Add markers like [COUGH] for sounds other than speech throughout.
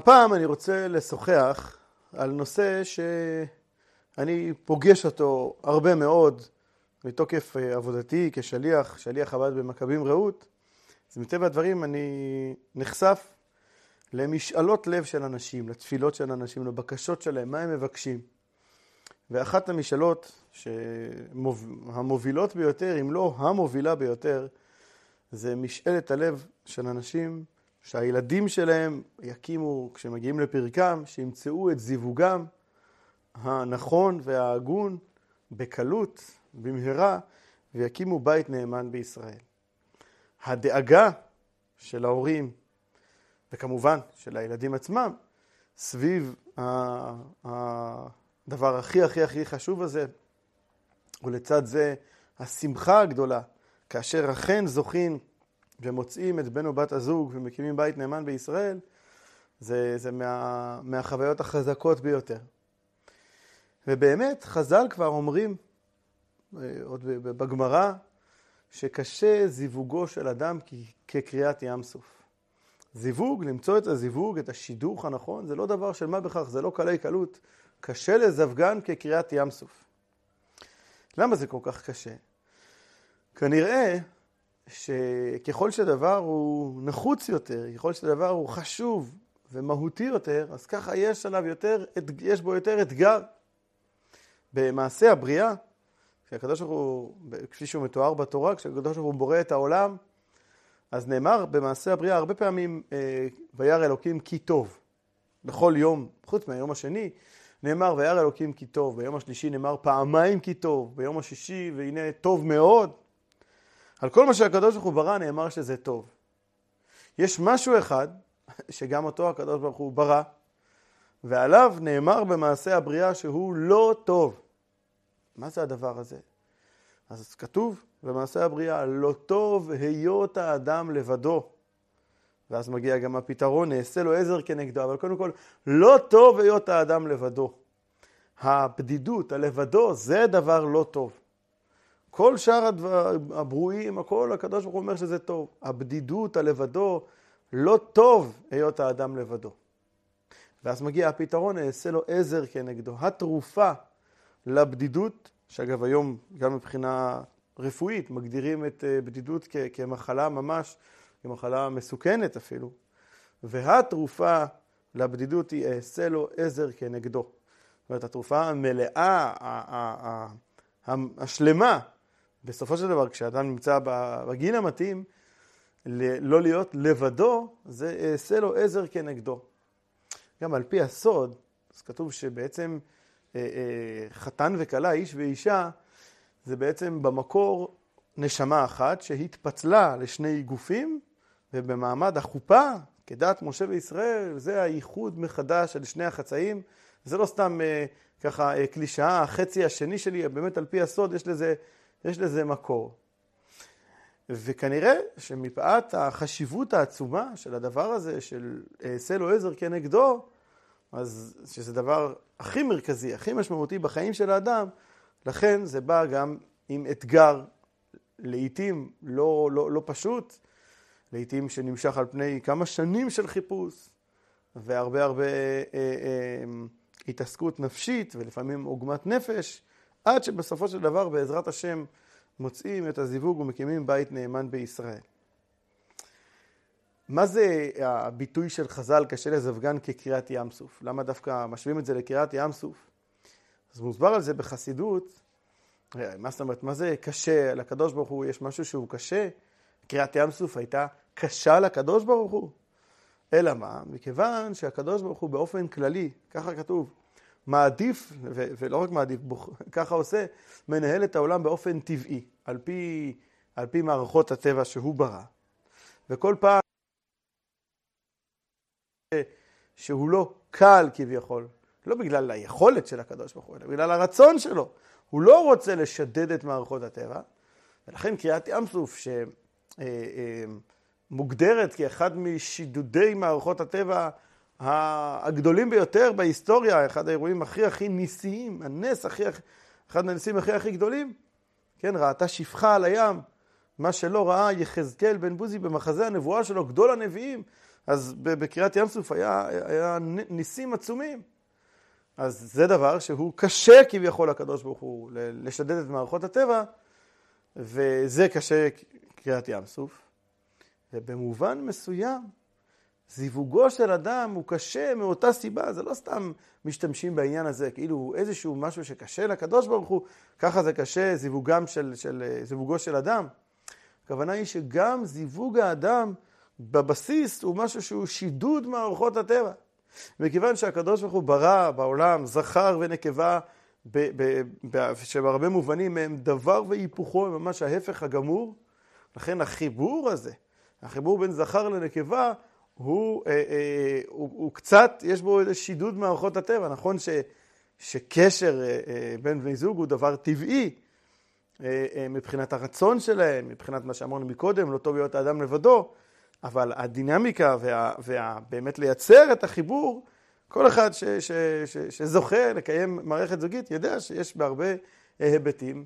הפעם אני רוצה לשוחח על נושא שאני פוגש אותו הרבה מאוד מתוקף עבודתי כשליח, שליח חב"ד במכבים רעות. אז מטבע הדברים אני נחשף למשאלות לב של אנשים, לתפילות של אנשים, לבקשות שלהם, מה הם מבקשים. ואחת המשאלות המובילות ביותר, אם לא המובילה ביותר, זה משאלת הלב של אנשים שהילדים שלהם יקימו, כשמגיעים לפרקם, שימצאו את זיווגם הנכון וההגון בקלות, במהרה, ויקימו בית נאמן בישראל. הדאגה של ההורים, וכמובן של הילדים עצמם, סביב הדבר הכי הכי הכי חשוב הזה, ולצד זה השמחה הגדולה, כאשר אכן זוכים ומוצאים את בן או בת הזוג ומקימים בית נאמן בישראל, זה, זה מה, מהחוויות החזקות ביותר. ובאמת, חז"ל כבר אומרים, אה, עוד בגמרא, שקשה זיווגו של אדם כקריאת ים סוף. זיווג, למצוא את הזיווג, את השידוך הנכון, זה לא דבר של מה בכך, זה לא קלי קלות. קשה לזווגן כקריאת ים סוף. למה זה כל כך קשה? כנראה שככל שדבר הוא נחוץ יותר, ככל שדבר הוא חשוב ומהותי יותר, אז ככה יש עליו יותר, יש בו יותר אתגר. במעשה הבריאה, כשהקדוש ברוך הוא, כפי שהוא מתואר בתורה, כשהקדוש ברוך הוא בורא את העולם, אז נאמר במעשה הבריאה הרבה פעמים, אה, וירא אלוקים כי טוב. בכל יום, חוץ מהיום השני, נאמר וירא אלוקים כי טוב. ביום השלישי נאמר פעמיים כי טוב. ביום השישי, והנה טוב מאוד. על כל מה שהקדוש ברוך הוא ברא נאמר שזה טוב. יש משהו אחד שגם אותו הקדוש ברוך הוא ברא, ועליו נאמר במעשה הבריאה שהוא לא טוב. מה זה הדבר הזה? אז כתוב במעשה הבריאה, לא טוב היות האדם לבדו. ואז מגיע גם הפתרון, נעשה לו עזר כנגדו, אבל קודם כל, לא טוב היות האדם לבדו. הבדידות, הלבדו, זה דבר לא טוב. כל שאר הברואים, הכל הקדוש ברוך הוא אומר שזה טוב. הבדידות, הלבדו, לא טוב היות האדם לבדו. ואז מגיע הפתרון, אעשה לו עזר כנגדו. התרופה לבדידות, שאגב היום גם מבחינה רפואית מגדירים את אה, בדידות כמחלה ממש, כמחלה מסוכנת אפילו, והתרופה לבדידות היא אעשה לו עזר כנגדו. זאת אומרת, התרופה המלאה, השלמה, בסופו של דבר, כשאדם נמצא בגיל המתאים, לא להיות לבדו, זה אעשה לו עזר כנגדו. גם על פי הסוד, אז כתוב שבעצם אה, אה, חתן וכלה, איש ואישה, זה בעצם במקור נשמה אחת שהתפצלה לשני גופים, ובמעמד החופה, כדת משה וישראל, זה הייחוד מחדש של שני החצאים. זה לא סתם אה, ככה אה, קלישאה, החצי השני שלי, באמת על פי הסוד יש לזה, יש לזה מקור. וכנראה שמפאת החשיבות העצומה של הדבר הזה, של אעשה לו עזר כנגדו, אז שזה דבר הכי מרכזי, הכי משמעותי בחיים של האדם, לכן זה בא גם עם אתגר, לעיתים לא, לא, לא פשוט, לעיתים שנמשך על פני כמה שנים של חיפוש, והרבה הרבה אה, אה, התעסקות נפשית ולפעמים עוגמת נפש, עד שבסופו של דבר בעזרת השם מוצאים את הזיווג ומקימים בית נאמן בישראל. מה זה הביטוי של חז"ל קשה לזווגן כקריאת ים סוף? למה דווקא משווים את זה לקריאת ים סוף? אז מוסבר על זה בחסידות, מה זאת אומרת, מה זה קשה? לקדוש ברוך הוא יש משהו שהוא קשה? קריאת ים סוף הייתה קשה לקדוש ברוך הוא? אלא מה? מכיוון שהקדוש ברוך הוא באופן כללי, ככה כתוב, מעדיף, ו- ולא רק מעדיף, ככה עושה, מנהל את העולם באופן טבעי, על פי, על פי מערכות הטבע שהוא ברא. וכל פעם שהוא לא קל כביכול, לא בגלל היכולת של הקדוש ברוך הוא, אלא בגלל הרצון שלו. הוא לא רוצה לשדד את מערכות הטבע, ולכן קריאת ים סוף, שמוגדרת כאחד משידודי מערכות הטבע הגדולים ביותר בהיסטוריה, אחד האירועים הכי הכי ניסיים, הנס הכי, אחד הניסים הכי הכי גדולים, כן, ראתה שפחה על הים, מה שלא ראה יחזקאל בן בוזי במחזה הנבואה שלו, גדול הנביאים, אז בקריאת ים סוף היה, היה ניסים עצומים. אז זה דבר שהוא קשה כביכול לקדוש ברוך הוא לשדד את מערכות הטבע, וזה קשה קריאת ים סוף. ובמובן מסוים, זיווגו של אדם הוא קשה מאותה סיבה, זה לא סתם משתמשים בעניין הזה, כאילו איזשהו משהו שקשה לקדוש ברוך הוא, ככה זה קשה זיווגם של, של, זיווגו של אדם. הכוונה היא שגם זיווג האדם בבסיס הוא משהו שהוא שידוד מערכות הטבע. מכיוון שהקדוש ברוך הוא ברא בעולם זכר ונקבה, שבהרבה מובנים הם דבר והיפוכו, הם ממש ההפך הגמור, לכן החיבור הזה, החיבור בין זכר לנקבה, הוא, אה, אה, הוא, הוא קצת, יש בו איזה שידוד מערכות הטבע. נכון ש, שקשר אה, אה, בין בני זוג הוא דבר טבעי אה, אה, מבחינת הרצון שלהם, מבחינת מה שאמרנו מקודם, לא טוב להיות האדם לבדו, אבל הדינמיקה ובאמת לייצר את החיבור, כל אחד ש, ש, ש, שזוכה לקיים מערכת זוגית יודע שיש בהרבה אה, היבטים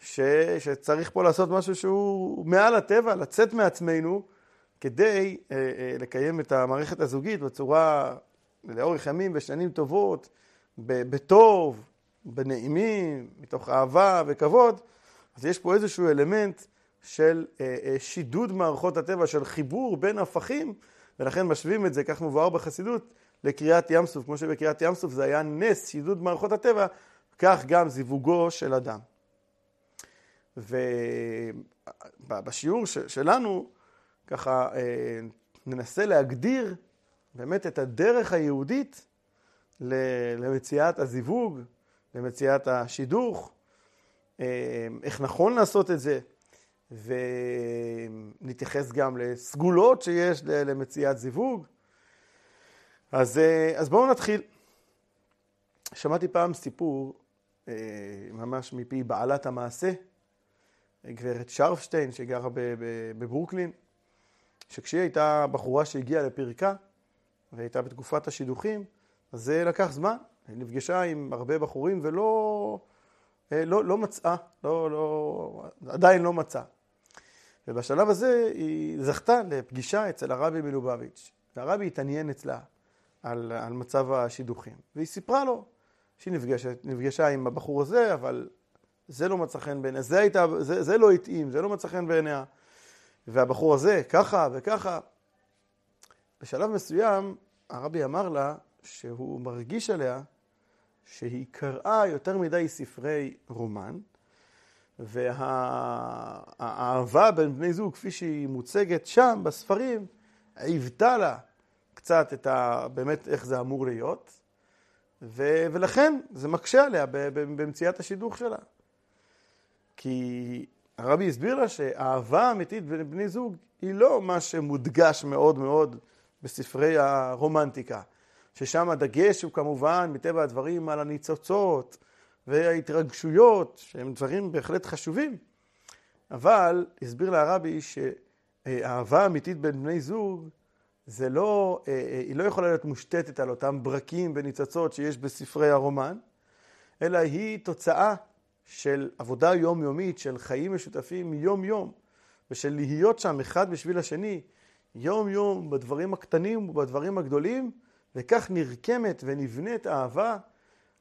ש, שצריך פה לעשות משהו שהוא מעל הטבע, לצאת מעצמנו. כדי אה, אה, לקיים את המערכת הזוגית בצורה, לאורך ימים ושנים טובות, בטוב, בנעימים, מתוך אהבה וכבוד, אז יש פה איזשהו אלמנט של אה, שידוד מערכות הטבע, של חיבור בין הפכים, ולכן משווים את זה, כך מבואר בחסידות, לקריאת ים סוף. כמו שבקריאת ים סוף זה היה נס שידוד מערכות הטבע, כך גם זיווגו של אדם. ובשיעור שלנו, ככה אה, ננסה להגדיר באמת את הדרך היהודית למציאת הזיווג, למציאת השידוך, אה, איך נכון לעשות את זה, ונתייחס גם לסגולות שיש למציאת זיווג. אז, אה, אז בואו נתחיל. שמעתי פעם סיפור, ממש מפי בעלת המעשה, גברת שרפשטיין, שגרה בברוקלין. שכשהיא הייתה בחורה שהגיעה לפרקה, והייתה בתקופת השידוכים, אז זה לקח זמן. היא נפגשה עם הרבה בחורים ולא אה, לא, לא מצאה, לא, לא, עדיין לא מצאה. ובשלב הזה היא זכתה לפגישה אצל הרבי מלובביץ', והרבי התעניין אצלה על, על מצב השידוכים, והיא סיפרה לו שהיא נפגשה, נפגשה עם הבחור הזה, אבל זה לא מצא חן בעיניה, זה, זה, זה לא התאים, זה לא מצא חן בעיניה. והבחור הזה, ככה וככה. בשלב מסוים הרבי אמר לה שהוא מרגיש עליה שהיא קראה יותר מדי ספרי רומן, והאהבה בין בני זוג, כפי שהיא מוצגת שם בספרים, עיוותה לה קצת את ה... באמת איך זה אמור להיות, ו... ולכן זה מקשה עליה במציאת השידוך שלה. כי הרבי הסביר לה שאהבה אמיתית בין בני זוג היא לא מה שמודגש מאוד מאוד בספרי הרומנטיקה, ששם הדגש הוא כמובן, מטבע הדברים, על הניצוצות וההתרגשויות, שהם דברים בהחלט חשובים. אבל הסביר לה הרבי שאהבה אמיתית בין בני זוג, זה לא, אה, אה, היא לא יכולה להיות מושתתת על אותם ברקים וניצוצות שיש בספרי הרומן, אלא היא תוצאה של עבודה יומיומית, של חיים משותפים יום-יום, ושל להיות שם אחד בשביל השני, יום-יום, בדברים הקטנים ובדברים הגדולים, וכך נרקמת ונבנית אהבה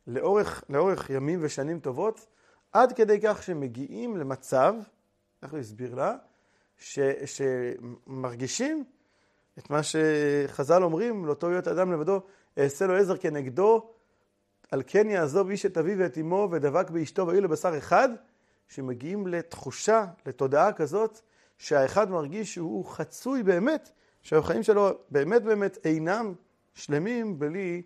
לאורך, לאורך ימים ושנים טובות, עד כדי כך שמגיעים למצב, איך הוא הסביר לה, ש, שמרגישים את מה שחז"ל אומרים, לאותו להיות אדם לבדו, אעשה לו עזר כנגדו, על כן יעזוב איש את אביו ואת אמו ודבק באשתו והיו לבשר אחד, שמגיעים לתחושה, לתודעה כזאת, שהאחד מרגיש שהוא חצוי באמת, שהחיים שלו באמת באמת אינם שלמים בלי,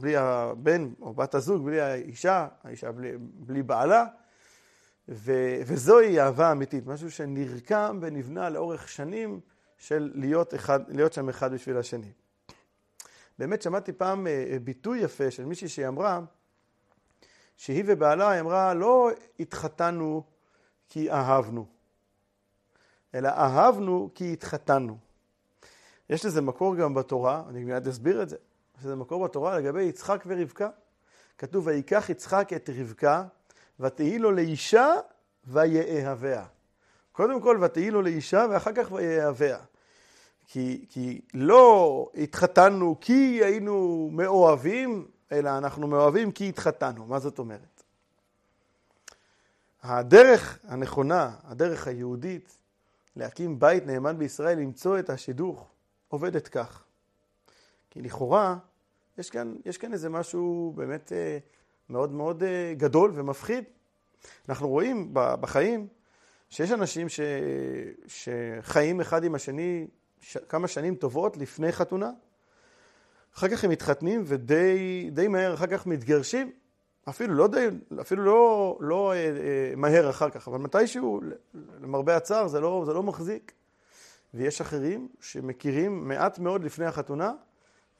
בלי הבן או בת הזוג, בלי האישה, האישה בלי, בלי בעלה, ו, וזוהי אהבה אמיתית, משהו שנרקם ונבנה לאורך שנים של להיות, אחד, להיות שם אחד בשביל השני. באמת שמעתי פעם אה, אה, ביטוי יפה של מישהי שהיא אמרה, שהיא ובעלה, היא אמרה, לא התחתנו כי אהבנו, אלא אהבנו כי התחתנו. יש לזה מקור גם בתורה, אני מיד אסביר את זה. יש לזה מקור בתורה לגבי יצחק ורבקה. כתוב, ויקח יצחק את רבקה, ותהי לו לאישה ויאהביה. קודם כל, ותהי לו לאישה, ואחר כך ויאהביה. כי, כי לא התחתנו כי היינו מאוהבים, אלא אנחנו מאוהבים כי התחתנו. מה זאת אומרת? הדרך הנכונה, הדרך היהודית, להקים בית נאמן בישראל, למצוא את השידוך, עובדת כך. כי לכאורה, יש כאן, יש כאן איזה משהו באמת אה, מאוד מאוד אה, גדול ומפחיד. אנחנו רואים בחיים שיש אנשים ש, שחיים אחד עם השני ש, כמה שנים טובות לפני חתונה, אחר כך הם מתחתנים ודי מהר אחר כך מתגרשים, אפילו לא, די, אפילו לא, לא אה, אה, מהר אחר כך, אבל מתישהו, למרבה הצער, זה לא, זה לא מחזיק. ויש אחרים שמכירים מעט מאוד לפני החתונה,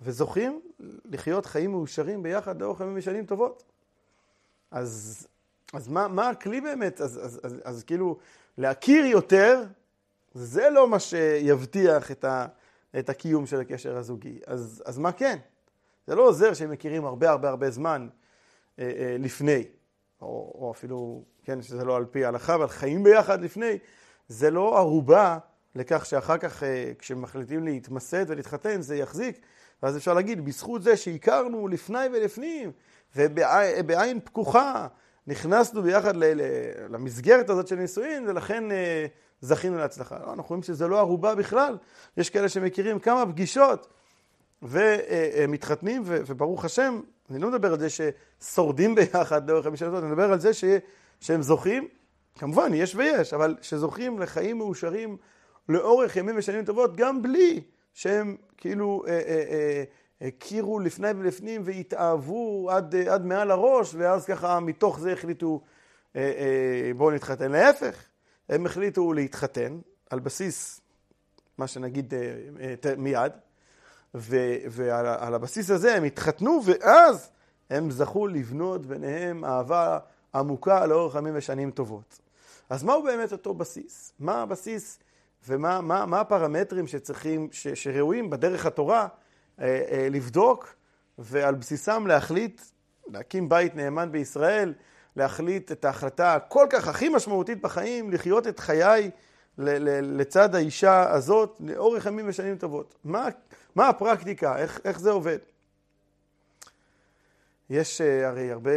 וזוכים לחיות חיים מאושרים ביחד לאורך ימים ושנים טובות. אז, אז מה, מה הכלי באמת? אז, אז, אז, אז כאילו, להכיר יותר, זה לא מה שיבטיח את, ה, את הקיום של הקשר הזוגי. אז, אז מה כן? זה לא עוזר שהם מכירים הרבה הרבה הרבה זמן אה, אה, לפני, או, או אפילו, כן, שזה לא על פי ההלכה, אבל חיים ביחד לפני, זה לא ערובה לכך שאחר כך, אה, כשמחליטים להתמסד ולהתחתן, זה יחזיק. ואז אפשר להגיד, בזכות זה שהכרנו לפני ולפנים, ובעין פקוחה, נכנסנו ביחד למסגרת הזאת של נישואין, ולכן אה, זכינו להצלחה. לא, אנחנו רואים שזה לא ערובה בכלל. יש כאלה שמכירים כמה פגישות ומתחתנים, וברוך השם, אני לא מדבר על זה ששורדים [LAUGHS] ביחד לאורך חמישה שנות, אני מדבר על זה ש, שהם זוכים, כמובן, יש ויש, אבל שזוכים לחיים מאושרים לאורך ימים ושנים טובות, גם בלי שהם כאילו אה, אה, אה, הכירו לפני ולפנים והתאהבו עד, עד מעל הראש, ואז ככה מתוך זה החליטו בואו נתחתן. להפך, הם החליטו להתחתן על בסיס מה שנגיד מיד, ועל הבסיס הזה הם התחתנו, ואז הם זכו לבנות ביניהם אהבה עמוקה לאורך ימים ושנים טובות. אז מהו באמת אותו בסיס? מה הבסיס ומה מה, מה הפרמטרים שצריכים, ש, שראויים בדרך התורה אה, אה, לבדוק ועל בסיסם להחליט, להקים בית נאמן בישראל, להחליט את ההחלטה הכל כך הכי משמעותית בחיים, לחיות את חיי לצד האישה הזאת לאורך ימים ושנים טובות. מה, מה הפרקטיקה? איך, איך זה עובד? יש אה, הרי הרבה,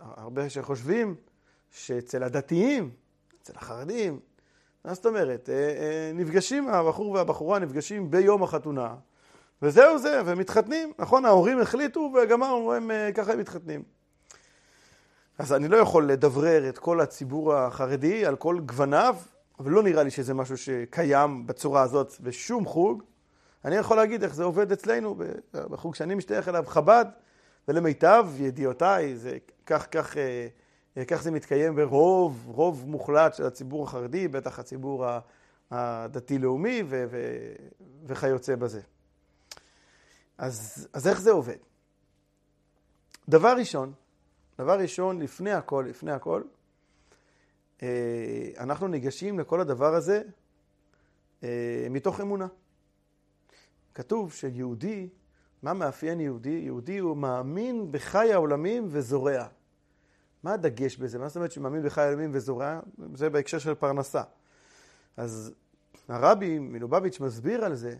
הרבה שחושבים שאצל הדתיים, אצל החרדים, מה זאת אומרת? אה, אה, נפגשים, הבחור והבחורה נפגשים ביום החתונה, וזהו זה, ומתחתנים. נכון, ההורים החליטו וגמרנו, הם ככה מתחתנים. אז אני לא יכול לדברר את כל הציבור החרדי על כל גווניו, אבל לא נראה לי שזה משהו שקיים בצורה הזאת בשום חוג. אני יכול להגיד איך זה עובד אצלנו, בחוג שאני משתייך אליו, חב"ד, ולמיטב ידיעותיי, זה כך, כך... כך זה מתקיים ברוב, רוב מוחלט של הציבור החרדי, בטח הציבור הדתי-לאומי ו- ו- וכיוצא בזה. אז, אז איך זה עובד? דבר ראשון, דבר ראשון, לפני הכל, לפני הכל, אה, אנחנו ניגשים לכל הדבר הזה אה, מתוך אמונה. כתוב שיהודי, מה מאפיין יהודי? יהודי הוא מאמין בחי העולמים וזורע. מה הדגש בזה? מה זאת אומרת שמאמין בחי אלוהים וזורע? זה בהקשר של פרנסה. אז הרבי מלובביץ' מסביר על זה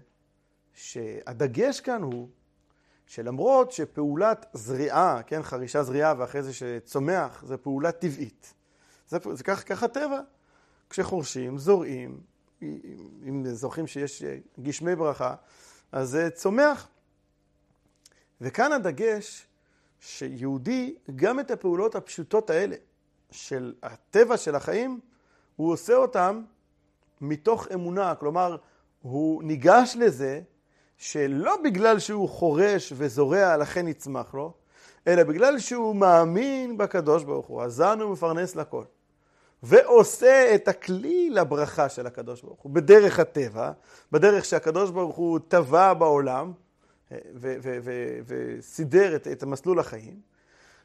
שהדגש כאן הוא שלמרות שפעולת זריעה, כן, חרישה זריעה ואחרי זה שצומח, זה פעולה טבעית. זה, זה כך, כך הטבע. כשחורשים, זורעים, אם זוכרים שיש גשמי ברכה, אז זה צומח. וכאן הדגש שיהודי, גם את הפעולות הפשוטות האלה של הטבע של החיים, הוא עושה אותם מתוך אמונה. כלומר, הוא ניגש לזה שלא בגלל שהוא חורש וזורע לכן יצמח לו, אלא בגלל שהוא מאמין בקדוש ברוך הוא, הזן ומפרנס לכל. ועושה את הכלי לברכה של הקדוש ברוך הוא, בדרך הטבע, בדרך שהקדוש ברוך הוא טבע בעולם, וסידר את, את המסלול החיים.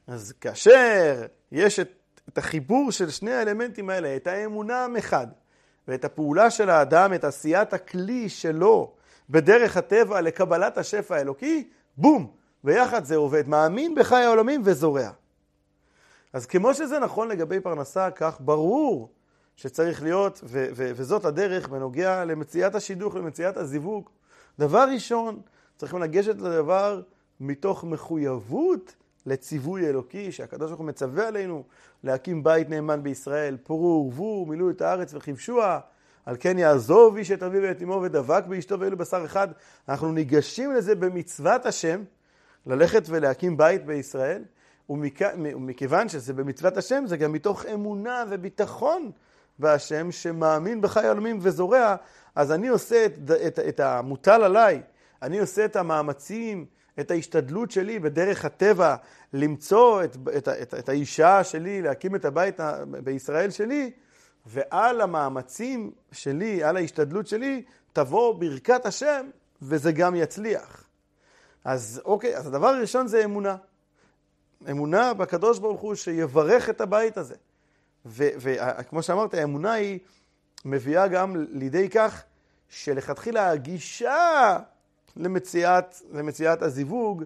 אז כאשר יש את, את החיבור של שני האלמנטים האלה, את האמונה מחד, ואת הפעולה של האדם, את עשיית הכלי שלו בדרך הטבע לקבלת השפע האלוקי, בום, ביחד זה עובד. מאמין בחי העולמים וזורע. אז כמו שזה נכון לגבי פרנסה, כך ברור שצריך להיות, ו- ו- וזאת הדרך בנוגע למציאת השידוך, למציאת הזיווג. דבר ראשון, צריכים לגשת לדבר מתוך מחויבות לציווי אלוקי, שהקדוש ברוך הוא מצווה עלינו להקים בית נאמן בישראל, פורו ורבו, מילאו את הארץ וכבשוה, על כן יעזוב איש את אביו ואת אמו ודבק באשתו ואלו בשר אחד. אנחנו ניגשים לזה במצוות השם, ללכת ולהקים בית בישראל, ומכ... ומכיוון שזה במצוות השם, זה גם מתוך אמונה וביטחון בהשם שמאמין בחי עלמים וזורע, אז אני עושה את, את, את המוטל עליי, אני עושה את המאמצים, את ההשתדלות שלי בדרך הטבע למצוא את, את, את, את האישה שלי, להקים את הבית בישראל שלי, ועל המאמצים שלי, על ההשתדלות שלי, תבוא ברכת השם, וזה גם יצליח. אז אוקיי, אז הדבר הראשון זה אמונה. אמונה בקדוש ברוך הוא שיברך את הבית הזה. וכמו שאמרת, האמונה היא מביאה גם לידי כך שלכתחילה הגישה למציאת, למציאת הזיווג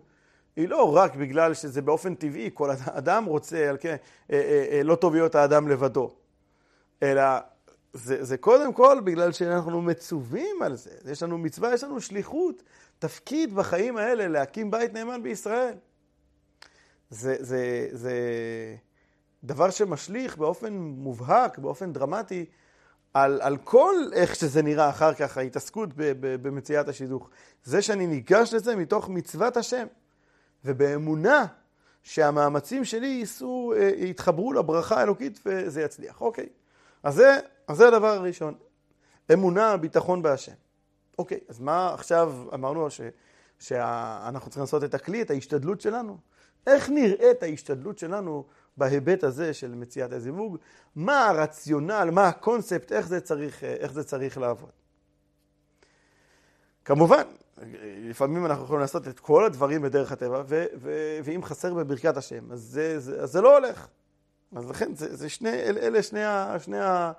היא לא רק בגלל שזה באופן טבעי, כל אדם רוצה, כן, אה, אה, אה, לא טוב להיות האדם לבדו, אלא זה, זה קודם כל בגלל שאנחנו מצווים על זה. יש לנו מצווה, יש לנו שליחות, תפקיד בחיים האלה להקים בית נאמן בישראל. זה, זה, זה דבר שמשליך באופן מובהק, באופן דרמטי, על, על כל איך שזה נראה אחר כך, ההתעסקות במציאת השידוך. זה שאני ניגש לזה מתוך מצוות השם, ובאמונה שהמאמצים שלי ייסעו, אה, יתחברו לברכה האלוקית וזה יצליח. אוקיי, אז זה, אז זה הדבר הראשון. אמונה, ביטחון בהשם. אוקיי, אז מה עכשיו אמרנו ש, שאנחנו צריכים לעשות את הכלי, את ההשתדלות שלנו? איך נראית ההשתדלות שלנו בהיבט הזה של מציאת הזיווג? מה הרציונל, מה הקונספט, איך זה צריך, איך זה צריך לעבוד? כמובן, לפעמים אנחנו יכולים לעשות את כל הדברים בדרך הטבע, ו- ו- ואם חסר בברכת השם, אז זה, זה, אז זה לא הולך. אז לכן, זה, זה שני, אל, אלה שני ה... שני ה,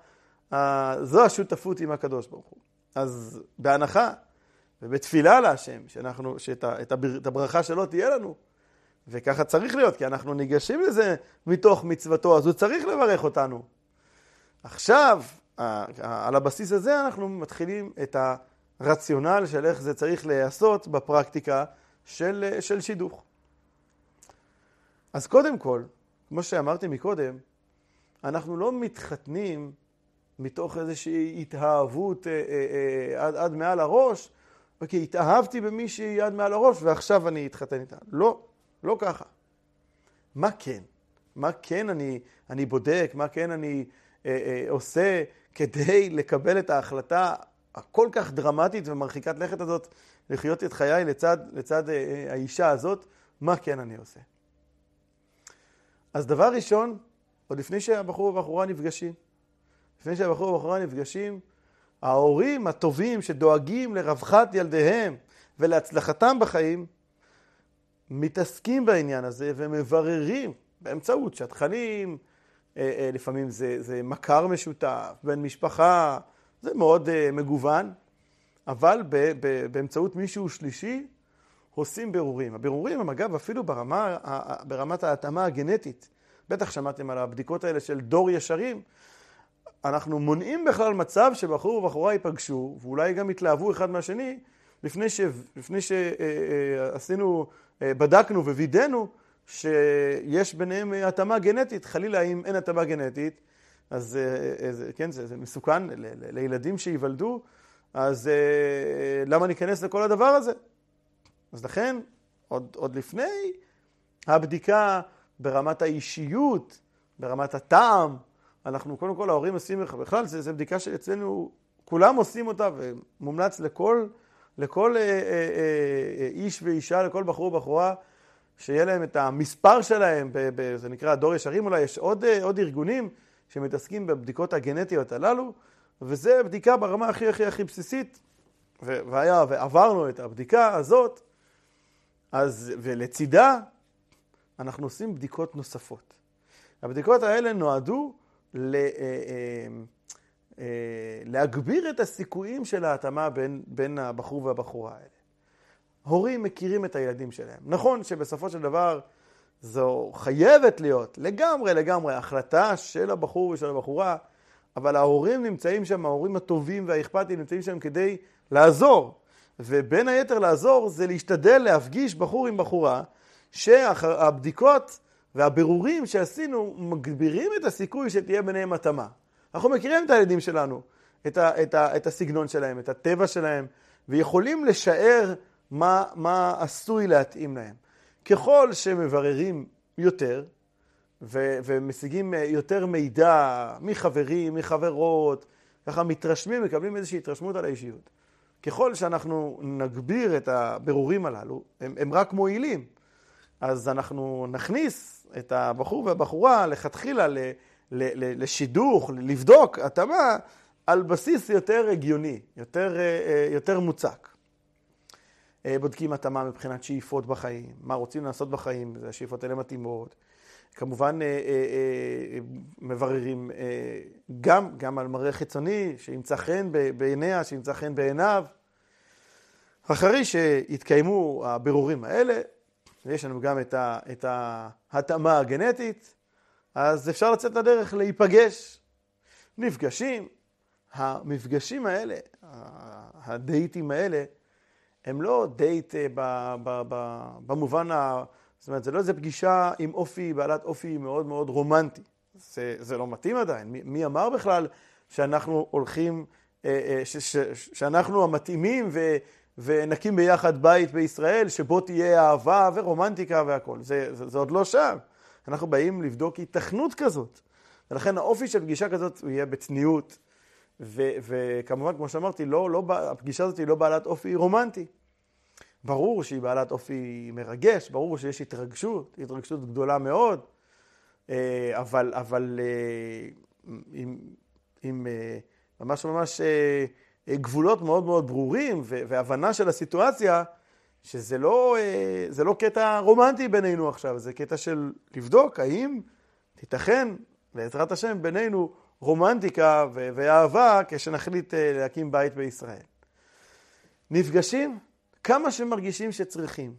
ה זו השותפות עם הקדוש ברוך הוא. אז בהנחה ובתפילה להשם, שאנחנו, שאת ה, את הברכה שלו תהיה לנו, וככה צריך להיות, כי אנחנו ניגשים לזה מתוך מצוותו, אז הוא צריך לברך אותנו. עכשיו, על הבסיס הזה אנחנו מתחילים את הרציונל של איך זה צריך להיעשות בפרקטיקה של, של שידוך. אז קודם כל, כמו שאמרתי מקודם, אנחנו לא מתחתנים מתוך איזושהי התאהבות אה, אה, אה, עד, עד מעל הראש, וכי התאהבתי במישהי עד מעל הראש ועכשיו אני אתחתן איתה. לא. לא ככה. מה כן? מה כן אני, אני בודק? מה כן אני אה, אה, עושה כדי לקבל את ההחלטה הכל כך דרמטית ומרחיקת לכת הזאת, לחיות את חיי לצד, לצד אה, אה, האישה הזאת? מה כן אני עושה? אז דבר ראשון, עוד לפני שהבחור והבחורה נפגשים, לפני שהבחור והבחורה נפגשים, ההורים הטובים שדואגים לרווחת ילדיהם ולהצלחתם בחיים, מתעסקים בעניין הזה ומבררים באמצעות שטחנים, אה, אה, לפעמים זה, זה מכר משותף, בן משפחה, זה מאוד אה, מגוון, אבל באמצעות מישהו שלישי עושים בירורים. הבירורים הם אגב אפילו ברמה, ברמת ההתאמה הגנטית. בטח שמעתם על הבדיקות האלה של דור ישרים. אנחנו מונעים בכלל מצב שבחור ובחורה ייפגשו, ואולי גם יתלהבו אחד מהשני, לפני, ש, לפני שעשינו אה, בדקנו ווידאנו שיש ביניהם התאמה גנטית. חלילה, אם אין התאמה גנטית, אז אה, אה, כן, זה, זה מסוכן לילדים שייוולדו, אז למה ניכנס לכל הדבר הזה? אז לכן, עוד, עוד לפני הבדיקה ברמת האישיות, ברמת הטעם, אנחנו קודם כל ההורים עושים, בכלל זו בדיקה שאצלנו כולם עושים אותה ומומלץ לכל לכל אה, אה, אה, איש ואישה, לכל בחור ובחורה, שיהיה להם את המספר שלהם, ב, ב, זה נקרא דור ישרים אולי, יש עוד, עוד ארגונים שמתעסקים בבדיקות הגנטיות הללו, וזה בדיקה ברמה הכי הכי הכי בסיסית, והיה, ועברנו את הבדיקה הזאת, אז, ולצידה אנחנו עושים בדיקות נוספות. הבדיקות האלה נועדו ל... אה, להגביר את הסיכויים של ההתאמה בין, בין הבחור והבחורה האלה. הורים מכירים את הילדים שלהם. נכון שבסופו של דבר זו חייבת להיות לגמרי לגמרי החלטה של הבחור ושל הבחורה, אבל ההורים נמצאים שם, ההורים הטובים והאכפתיים נמצאים שם כדי לעזור. ובין היתר לעזור זה להשתדל להפגיש בחור עם בחורה, שהבדיקות והבירורים שעשינו מגבירים את הסיכוי שתהיה ביניהם התאמה. אנחנו מכירים את הילדים שלנו, את, ה, את, ה, את הסגנון שלהם, את הטבע שלהם, ויכולים לשער מה, מה עשוי להתאים להם. ככל שמבררים יותר, ו, ומשיגים יותר מידע מחברים, מחברות, ככה מתרשמים, מקבלים איזושהי התרשמות על האישיות. ככל שאנחנו נגביר את הבירורים הללו, הם, הם רק מועילים. אז אנחנו נכניס את הבחור והבחורה לכתחילה ל, ל, ל, לשידוך, לבדוק התאמה על בסיס יותר הגיוני, יותר, אה, אה, יותר מוצק. אה, בודקים התאמה מבחינת שאיפות בחיים, מה רוצים לעשות בחיים, זה השאיפות האלה מתאימות. כמובן מבררים גם, גם על מראה חיצוני, שימצא חן בעיניה, שימצא חן בעיניו. אחרי שהתקיימו הבירורים האלה, ויש לנו גם את, ה, את ההתאמה הגנטית, אז אפשר לצאת לדרך להיפגש. נפגשים, המפגשים האלה, הדייטים האלה, הם לא דייט אה, במובן ה... זאת אומרת, זה לא איזה פגישה עם אופי, בעלת אופי מאוד מאוד רומנטי. זה, זה לא מתאים עדיין. מי, מי אמר בכלל שאנחנו הולכים, אה, אה, ש, ש, שאנחנו המתאימים ו, ונקים ביחד בית בישראל, שבו תהיה אהבה ורומנטיקה והכול. זה, זה, זה עוד לא שם. אנחנו באים לבדוק היתכנות כזאת. ולכן האופי של פגישה כזאת הוא יהיה בצניעות, ו, וכמובן, כמו שאמרתי, לא, לא, הפגישה הזאת היא לא בעלת אופי רומנטי. ברור שהיא בעלת אופי מרגש, ברור שיש התרגשות, התרגשות גדולה מאוד, אה, אבל, אבל אה, עם, עם אה, ממש ממש גבולות מאוד מאוד ברורים והבנה של הסיטואציה, שזה לא, לא קטע רומנטי בינינו עכשיו, זה קטע של לבדוק האם תיתכן, בעזרת השם, בינינו רומנטיקה ואהבה כשנחליט להקים בית בישראל. נפגשים כמה שמרגישים שצריכים.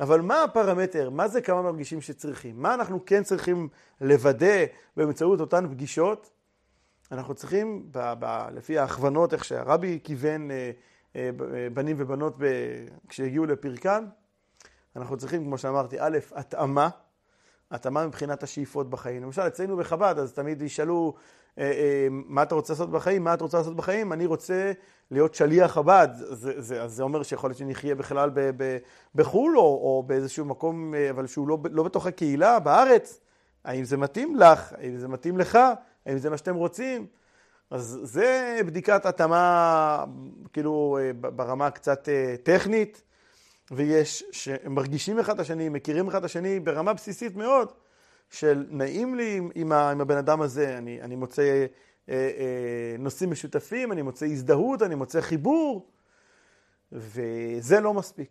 אבל מה הפרמטר? מה זה כמה מרגישים שצריכים? מה אנחנו כן צריכים לוודא באמצעות אותן פגישות? אנחנו צריכים, ב- ב- לפי ההכוונות, איך שהרבי כיוון אה, אה, בנים ובנות ב- כשהגיעו לפרקן, אנחנו צריכים, כמו שאמרתי, א', התאמה, התאמה מבחינת השאיפות בחיים. למשל, אצלנו בחב"ד, אז תמיד ישאלו, אה, אה, מה אתה רוצה לעשות בחיים? מה את רוצה לעשות בחיים? אני רוצה להיות שליח חב"ד. זה, זה, אז זה אומר שיכול להיות שנחיה בכלל ב, ב, בחו"ל או, או באיזשהו מקום, אה, אבל שהוא לא, לא בתוך הקהילה, בארץ. האם זה מתאים לך? האם זה מתאים לך? האם זה מה שאתם רוצים? אז זה בדיקת התאמה, כאילו, ברמה קצת טכנית, ויש שמרגישים אחד את השני, מכירים אחד את השני ברמה בסיסית מאוד. של נעים לי עם, עם, עם הבן אדם הזה, אני, אני מוצא אה, אה, נושאים משותפים, אני מוצא הזדהות, אני מוצא חיבור, וזה לא מספיק.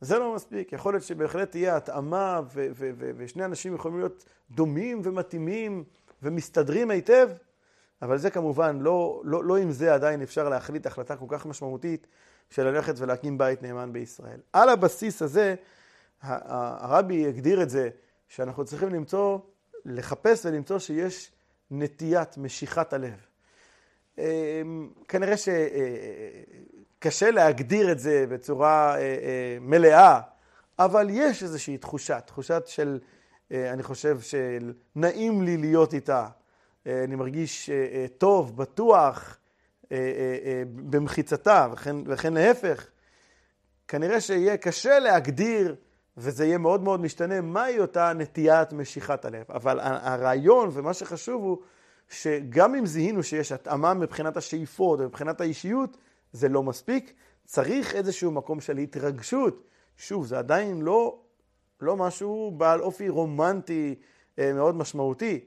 זה לא מספיק. יכול להיות שבהחלט תהיה התאמה, ו- ו- ו- ושני אנשים יכולים להיות דומים ומתאימים ומסתדרים היטב, אבל זה כמובן, לא, לא, לא עם זה עדיין אפשר להחליט החלטה כל כך משמעותית של ללכת ולהקים בית נאמן בישראל. על הבסיס הזה, הרבי הגדיר את זה שאנחנו צריכים למצוא, לחפש ולמצוא שיש נטיית משיכת הלב. אמ, כנראה שקשה להגדיר את זה בצורה אה, אה, מלאה, אבל יש איזושהי תחושה, תחושת של, אה, אני חושב, של נעים לי להיות איתה. אני מרגיש טוב, בטוח, במחיצתה, וכן, וכן להפך. כנראה שיהיה קשה להגדיר וזה יהיה מאוד מאוד משתנה מהי אותה נטיית משיכת הלב. אבל הרעיון ומה שחשוב הוא שגם אם זיהינו שיש התאמה מבחינת השאיפות ומבחינת האישיות, זה לא מספיק. צריך איזשהו מקום של התרגשות. שוב, זה עדיין לא, לא משהו בעל אופי רומנטי אה, מאוד משמעותי,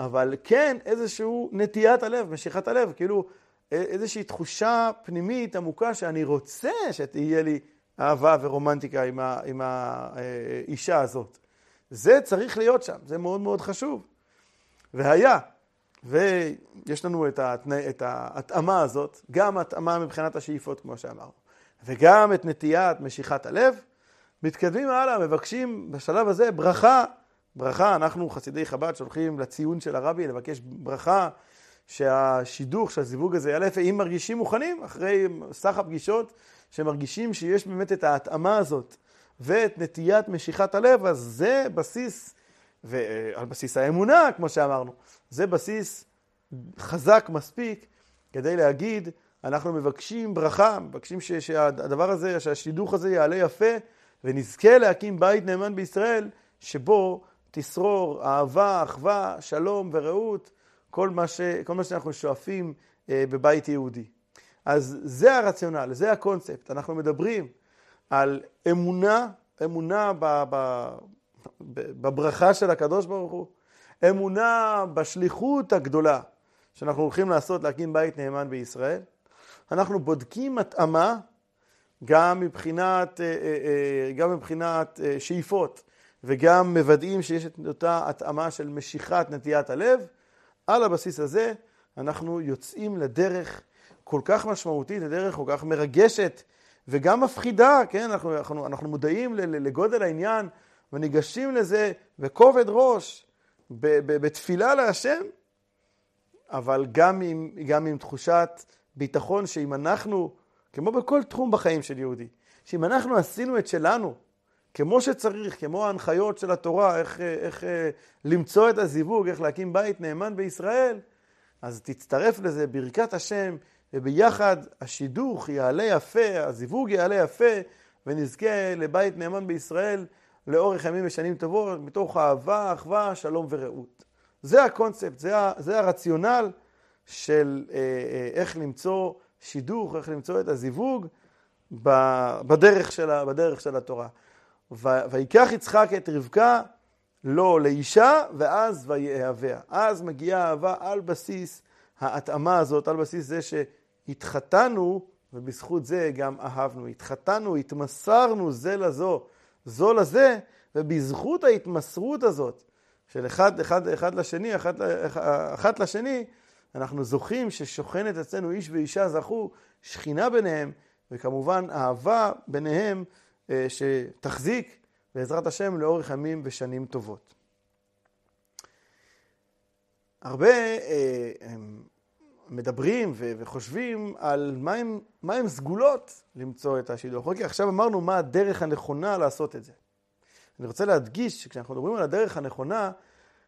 אבל כן איזשהו נטיית הלב, משיכת הלב, כאילו אה, איזושהי תחושה פנימית עמוקה שאני רוצה שתהיה לי אהבה ורומנטיקה עם, ה, עם האישה הזאת. זה צריך להיות שם, זה מאוד מאוד חשוב. והיה, ויש לנו את, התנא, את ההתאמה הזאת, גם התאמה מבחינת השאיפות, כמו שאמרנו, וגם את נטיית משיכת הלב, מתקדמים הלאה, מבקשים בשלב הזה ברכה, ברכה, אנחנו חסידי חב"ד שולחים לציון של הרבי לבקש ברכה שהשידוך, שהזיווג הזה יעלה אם מרגישים מוכנים, אחרי סך הפגישות, שמרגישים שיש באמת את ההתאמה הזאת ואת נטיית משיכת הלב, אז זה בסיס, ועל בסיס האמונה, כמו שאמרנו, זה בסיס חזק מספיק כדי להגיד, אנחנו מבקשים ברכה, מבקשים שהדבר הזה, שהשידוך הזה יעלה יפה, ונזכה להקים בית נאמן בישראל, שבו תשרור אהבה, אחווה, שלום ורעות, כל מה, ש, כל מה שאנחנו שואפים אה, בבית יהודי. אז זה הרציונל, זה הקונספט. אנחנו מדברים על אמונה, אמונה ב, ב, בברכה של הקדוש ברוך הוא, אמונה בשליחות הגדולה שאנחנו הולכים לעשות להקים בית נאמן בישראל. אנחנו בודקים התאמה גם מבחינת, אה, אה, גם מבחינת שאיפות וגם מוודאים שיש את אותה התאמה של משיכת נטיית הלב. על הבסיס הזה אנחנו יוצאים לדרך כל כך משמעותית, לדרך כל כך מרגשת וגם מפחידה, כן? אנחנו, אנחנו, אנחנו מודעים לגודל העניין וניגשים לזה בכובד ראש, בתפילה להשם, אבל גם עם, גם עם תחושת ביטחון שאם אנחנו, כמו בכל תחום בחיים של יהודי, שאם אנחנו עשינו את שלנו, כמו שצריך, כמו ההנחיות של התורה, איך, איך אה, למצוא את הזיווג, איך להקים בית נאמן בישראל, אז תצטרף לזה ברכת השם, וביחד השידוך יעלה יפה, הזיווג יעלה יפה, ונזכה לבית נאמן בישראל לאורך ימים ושנים טובות, מתוך אהבה, אחווה, שלום ורעות. זה הקונספט, זה, זה הרציונל של אה, אה, איך למצוא שידוך, איך למצוא את הזיווג בדרך של, בדרך של התורה. ויקח יצחק את רבקה לא לאישה, ואז ויאהביה. אז מגיעה אהבה על בסיס ההתאמה הזאת, על בסיס זה שהתחתנו, ובזכות זה גם אהבנו. התחתנו, התמסרנו זה לזו, זו לזה, ובזכות ההתמסרות הזאת, של אחד, אחד, אחד לשני, אחת, אחת לשני, אנחנו זוכים ששוכנת אצלנו איש ואישה זכו, שכינה ביניהם, וכמובן אהבה ביניהם שתחזיק בעזרת השם לאורך ימים ושנים טובות. הרבה אה, מדברים וחושבים על מהם, מהם סגולות למצוא את השידוך. אוקיי, עכשיו אמרנו מה הדרך הנכונה לעשות את זה. אני רוצה להדגיש שכשאנחנו מדברים על הדרך הנכונה,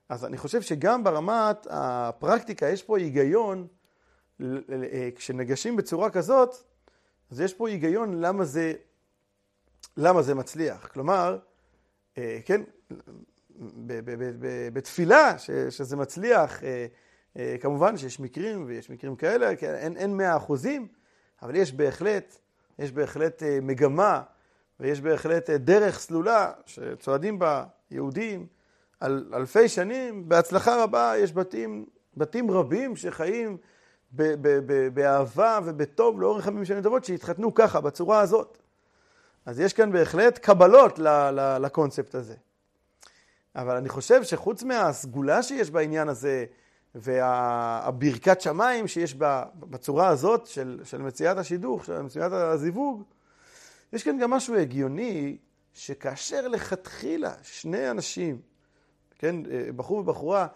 אז אני חושב שגם ברמת הפרקטיקה יש פה היגיון, אה, כשנגשים בצורה כזאת, אז יש פה היגיון למה זה, למה זה מצליח. כלומר, אה, כן, בתפילה שזה מצליח, אה, כמובן שיש מקרים ויש מקרים כאלה, כן, אין מאה אחוזים, אבל יש בהחלט, יש בהחלט מגמה ויש בהחלט דרך סלולה שצועדים בה יהודים. על אלפי שנים, בהצלחה רבה, יש בתים, בתים רבים שחיים ב, ב, ב, באהבה ובטוב לאורך שנים טובות, שהתחתנו ככה, בצורה הזאת. אז יש כאן בהחלט קבלות לקונספט הזה. אבל אני חושב שחוץ מהסגולה שיש בעניין הזה, והברכת שמיים שיש בצורה הזאת של, של מציאת השידוך, של מציאת הזיווג, יש כאן גם משהו הגיוני, שכאשר לכתחילה שני אנשים כן, בחור ובחורה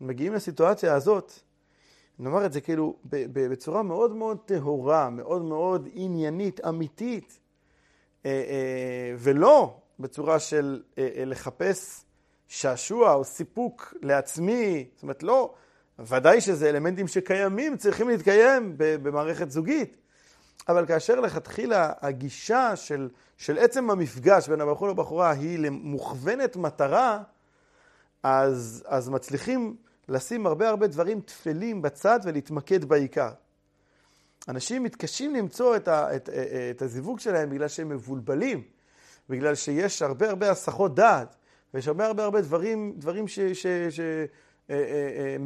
מגיעים לסיטואציה הזאת, נאמר את זה כאילו בצורה מאוד מאוד טהורה, מאוד מאוד עניינית, אמיתית, ולא בצורה של לחפש שעשוע או סיפוק לעצמי, זאת אומרת לא, ודאי שזה אלמנטים שקיימים, צריכים להתקיים במערכת זוגית, אבל כאשר לכתחילה הגישה של, של עצם המפגש בין הבחור לבחורה היא למוכוונת מטרה, אז, אז מצליחים לשים הרבה הרבה דברים טפלים בצד ולהתמקד בעיקר. אנשים מתקשים למצוא את, ה, את, את הזיווג שלהם בגלל שהם מבולבלים, בגלל שיש הרבה הרבה הסחות דעת, ויש הרבה הרבה הרבה דברים, דברים ש... ש, ש אה, אה,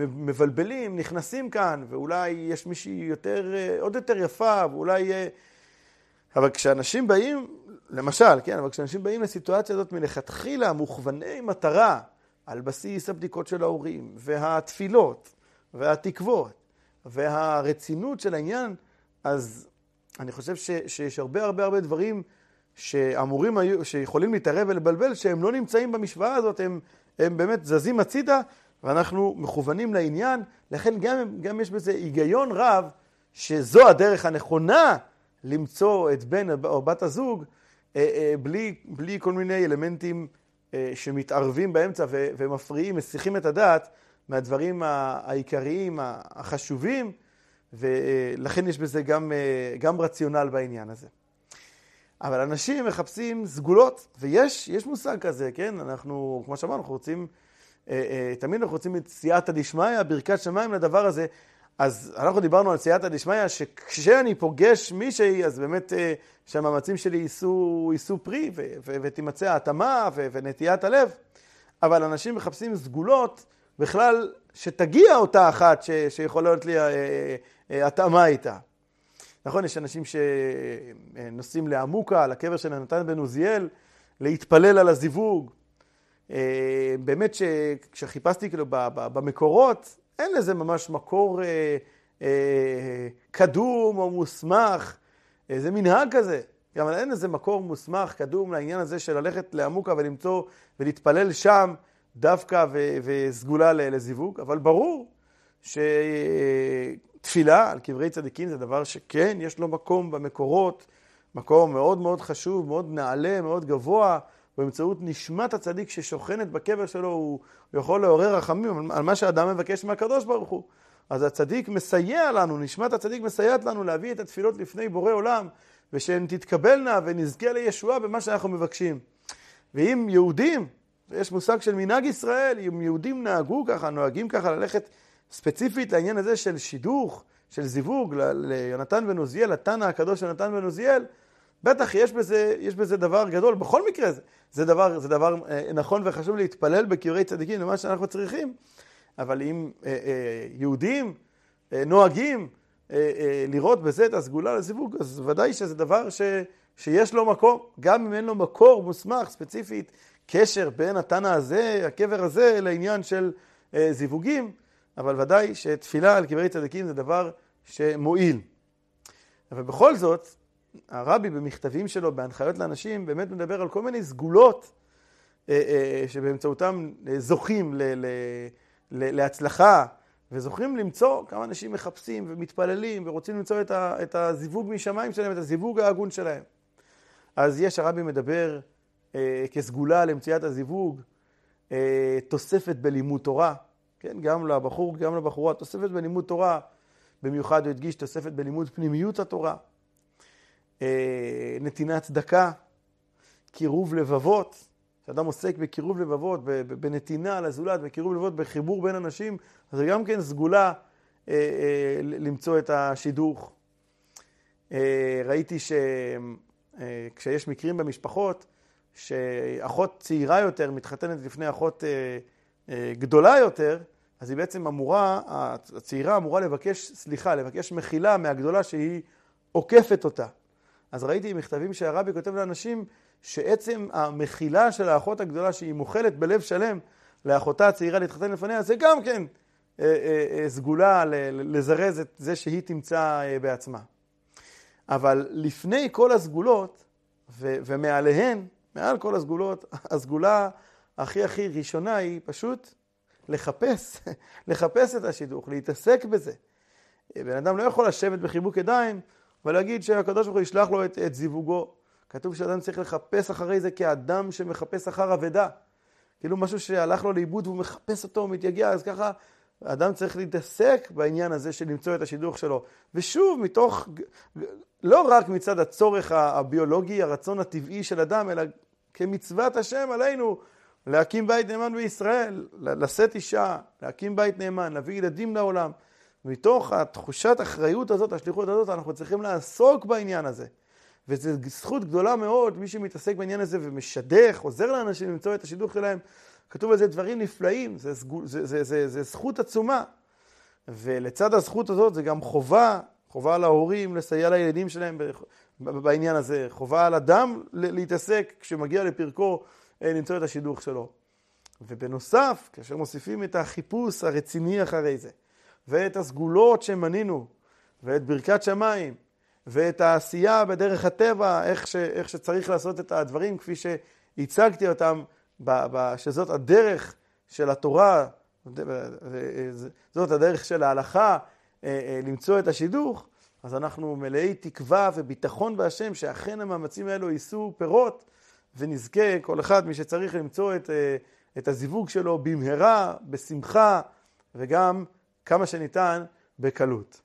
אה, נכנסים כאן, ואולי יש מישהי יותר, עוד יותר יפה, ואולי... אבל כשאנשים באים, למשל, כן, אבל כשאנשים באים לסיטואציה הזאת מלכתחילה, מוכווני מטרה, על בסיס הבדיקות של ההורים, והתפילות, והתקוות, והרצינות של העניין, אז אני חושב ש, שיש הרבה הרבה הרבה דברים שאמורים היו, שיכולים להתערב ולבלבל, שהם לא נמצאים במשוואה הזאת, הם, הם באמת זזים הצידה, ואנחנו מכוונים לעניין, לכן גם, גם יש בזה היגיון רב שזו הדרך הנכונה למצוא את בן או בת הזוג אה, אה, בלי, בלי כל מיני אלמנטים אה, שמתערבים באמצע ומפריעים, מסיחים את הדעת מהדברים העיקריים, החשובים, ולכן יש בזה גם, גם רציונל בעניין הזה. אבל אנשים מחפשים סגולות, ויש מושג כזה, כן? אנחנו, כמו שאמרנו, אנחנו רוצים, תמיד אנחנו רוצים את סייעתא דשמיא, ברכת שמיים לדבר הזה. אז אנחנו דיברנו על סייעתא דשמיא, שכשאני פוגש מישהי, אז באמת אה, שהמאמצים שלי יישאו, יישאו פרי ו- ו- ותימצא ההתאמה ו- ונטיית הלב. אבל אנשים מחפשים סגולות, בכלל, שתגיע אותה אחת ש- שיכולה להיות לי אה, אה, התאמה איתה. נכון, יש אנשים שנוסעים לעמוקה, לקבר של נתן בן עוזיאל, להתפלל על הזיווג. באמת שכשחיפשתי כאילו במקורות, אין לזה ממש מקור אה, אה, קדום או מוסמך, אה, זה מנהג כזה. גם אין לזה מקור מוסמך, קדום לעניין הזה של ללכת לעמוקה ולמצוא ולהתפלל שם דווקא וסגולה לזיווג, אבל ברור שתפילה על קברי צדיקים זה דבר שכן, יש לו מקום במקורות, מקום מאוד מאוד חשוב, מאוד נעלה, מאוד גבוה. באמצעות נשמת הצדיק ששוכנת בקבר שלו, הוא יכול לעורר רחמים על מה שאדם מבקש מהקדוש ברוך הוא. אז הצדיק מסייע לנו, נשמת הצדיק מסייעת לנו להביא את התפילות לפני בורא עולם, ושהן תתקבלנה ונזכה לישועה במה שאנחנו מבקשים. ואם יהודים, יש מושג של מנהג ישראל, אם יהודים נהגו ככה, נוהגים ככה ללכת ספציפית לעניין הזה של שידוך, של זיווג, ליונתן בן עוזיאל, התנא הקדוש יונתן בן עוזיאל, בטח יש בזה, יש בזה דבר גדול, בכל מקרה זה, זה דבר, זה דבר אה, נכון וחשוב להתפלל בקברי צדיקים, למה שאנחנו צריכים, אבל אם אה, אה, יהודים אה, נוהגים אה, אה, לראות בזה את הסגולה לזיווג, אז ודאי שזה דבר ש, שיש לו מקום, גם אם אין לו מקור מוסמך ספציפית, קשר בין התנא הזה, הקבר הזה, לעניין של אה, זיווגים, אבל ודאי שתפילה על קברי צדיקים זה דבר שמועיל. אבל בכל זאת, הרבי במכתבים שלו, בהנחיות לאנשים, באמת מדבר על כל מיני סגולות אה, אה, שבאמצעותם זוכים ל, ל, ל, להצלחה, וזוכים למצוא כמה אנשים מחפשים ומתפללים ורוצים למצוא את, ה, את הזיווג משמיים שלהם, את הזיווג ההגון שלהם. אז יש, הרבי מדבר אה, כסגולה למציאת הזיווג, תוספת בלימוד תורה, כן, גם לבחור, גם לבחורה, תוספת בלימוד תורה, במיוחד הוא הדגיש תוספת בלימוד פנימיות התורה. אה, נתינת צדקה, קירוב לבבות, כשאדם עוסק בקירוב לבבות, בנתינה לזולת, בקירוב לבבות, בחיבור בין אנשים, אז זה גם כן סגולה אה, אה, למצוא את השידוך. ראיתי שכשיש מקרים במשפחות, שאחות צעירה יותר מתחתנת לפני אחות גדולה יותר, אז היא בעצם אמורה, הצעירה אמורה לבקש סליחה, לבקש מחילה מהגדולה שהיא עוקפת אותה. אז ראיתי מכתבים שהרבי כותב לאנשים שעצם המחילה של האחות הגדולה שהיא מוחלת בלב שלם לאחותה הצעירה להתחתן לפניה, זה גם כן אה, אה, אה, סגולה לזרז את זה שהיא תמצא בעצמה. אבל לפני כל הסגולות ו- ומעליהן, מעל כל הסגולות, [LAUGHS] הסגולה הכי הכי ראשונה היא פשוט לחפש, [LAUGHS] לחפש את השידוך, להתעסק בזה. בן אדם לא יכול לשבת בחיבוק ידיים ולהגיד שהקדוש ברוך הוא ישלח לו את, את זיווגו. כתוב שאדם צריך לחפש אחרי זה כאדם שמחפש אחר אבדה. כאילו משהו שהלך לו לאיבוד והוא מחפש אותו, הוא מתייגע, אז ככה אדם צריך להתעסק בעניין הזה של למצוא את השידוך שלו. ושוב, מתוך, לא רק מצד הצורך הביולוגי, הרצון הטבעי של אדם, אלא כמצוות השם עלינו להקים בית נאמן בישראל, לשאת אישה, להקים בית נאמן, להביא ילדים לעולם. מתוך התחושת אחריות הזאת, השליחות הזאת, אנחנו צריכים לעסוק בעניין הזה. וזו זכות גדולה מאוד, מי שמתעסק בעניין הזה ומשדך, עוזר לאנשים למצוא את השידוך שלהם, כתוב על זה דברים נפלאים, זה, זה, זה, זה, זה זכות עצומה. ולצד הזכות הזאת זה גם חובה, חובה על ההורים לסייע לילדים שלהם בעניין הזה, חובה על אדם להתעסק כשמגיע לפרקו למצוא את השידוך שלו. ובנוסף, כאשר מוסיפים את החיפוש הרציני אחרי זה, ואת הסגולות שמנינו, ואת ברכת שמיים, ואת העשייה בדרך הטבע, איך, ש, איך שצריך לעשות את הדברים כפי שהצגתי אותם, ב, ב, שזאת הדרך של התורה זאת הדרך של ההלכה למצוא את השידוך, אז אנחנו מלאי תקווה וביטחון בהשם שאכן המאמצים האלו יישאו פירות ונזכה כל אחד מי שצריך למצוא את, את הזיווג שלו במהרה, בשמחה וגם כמה שניתן בקלות.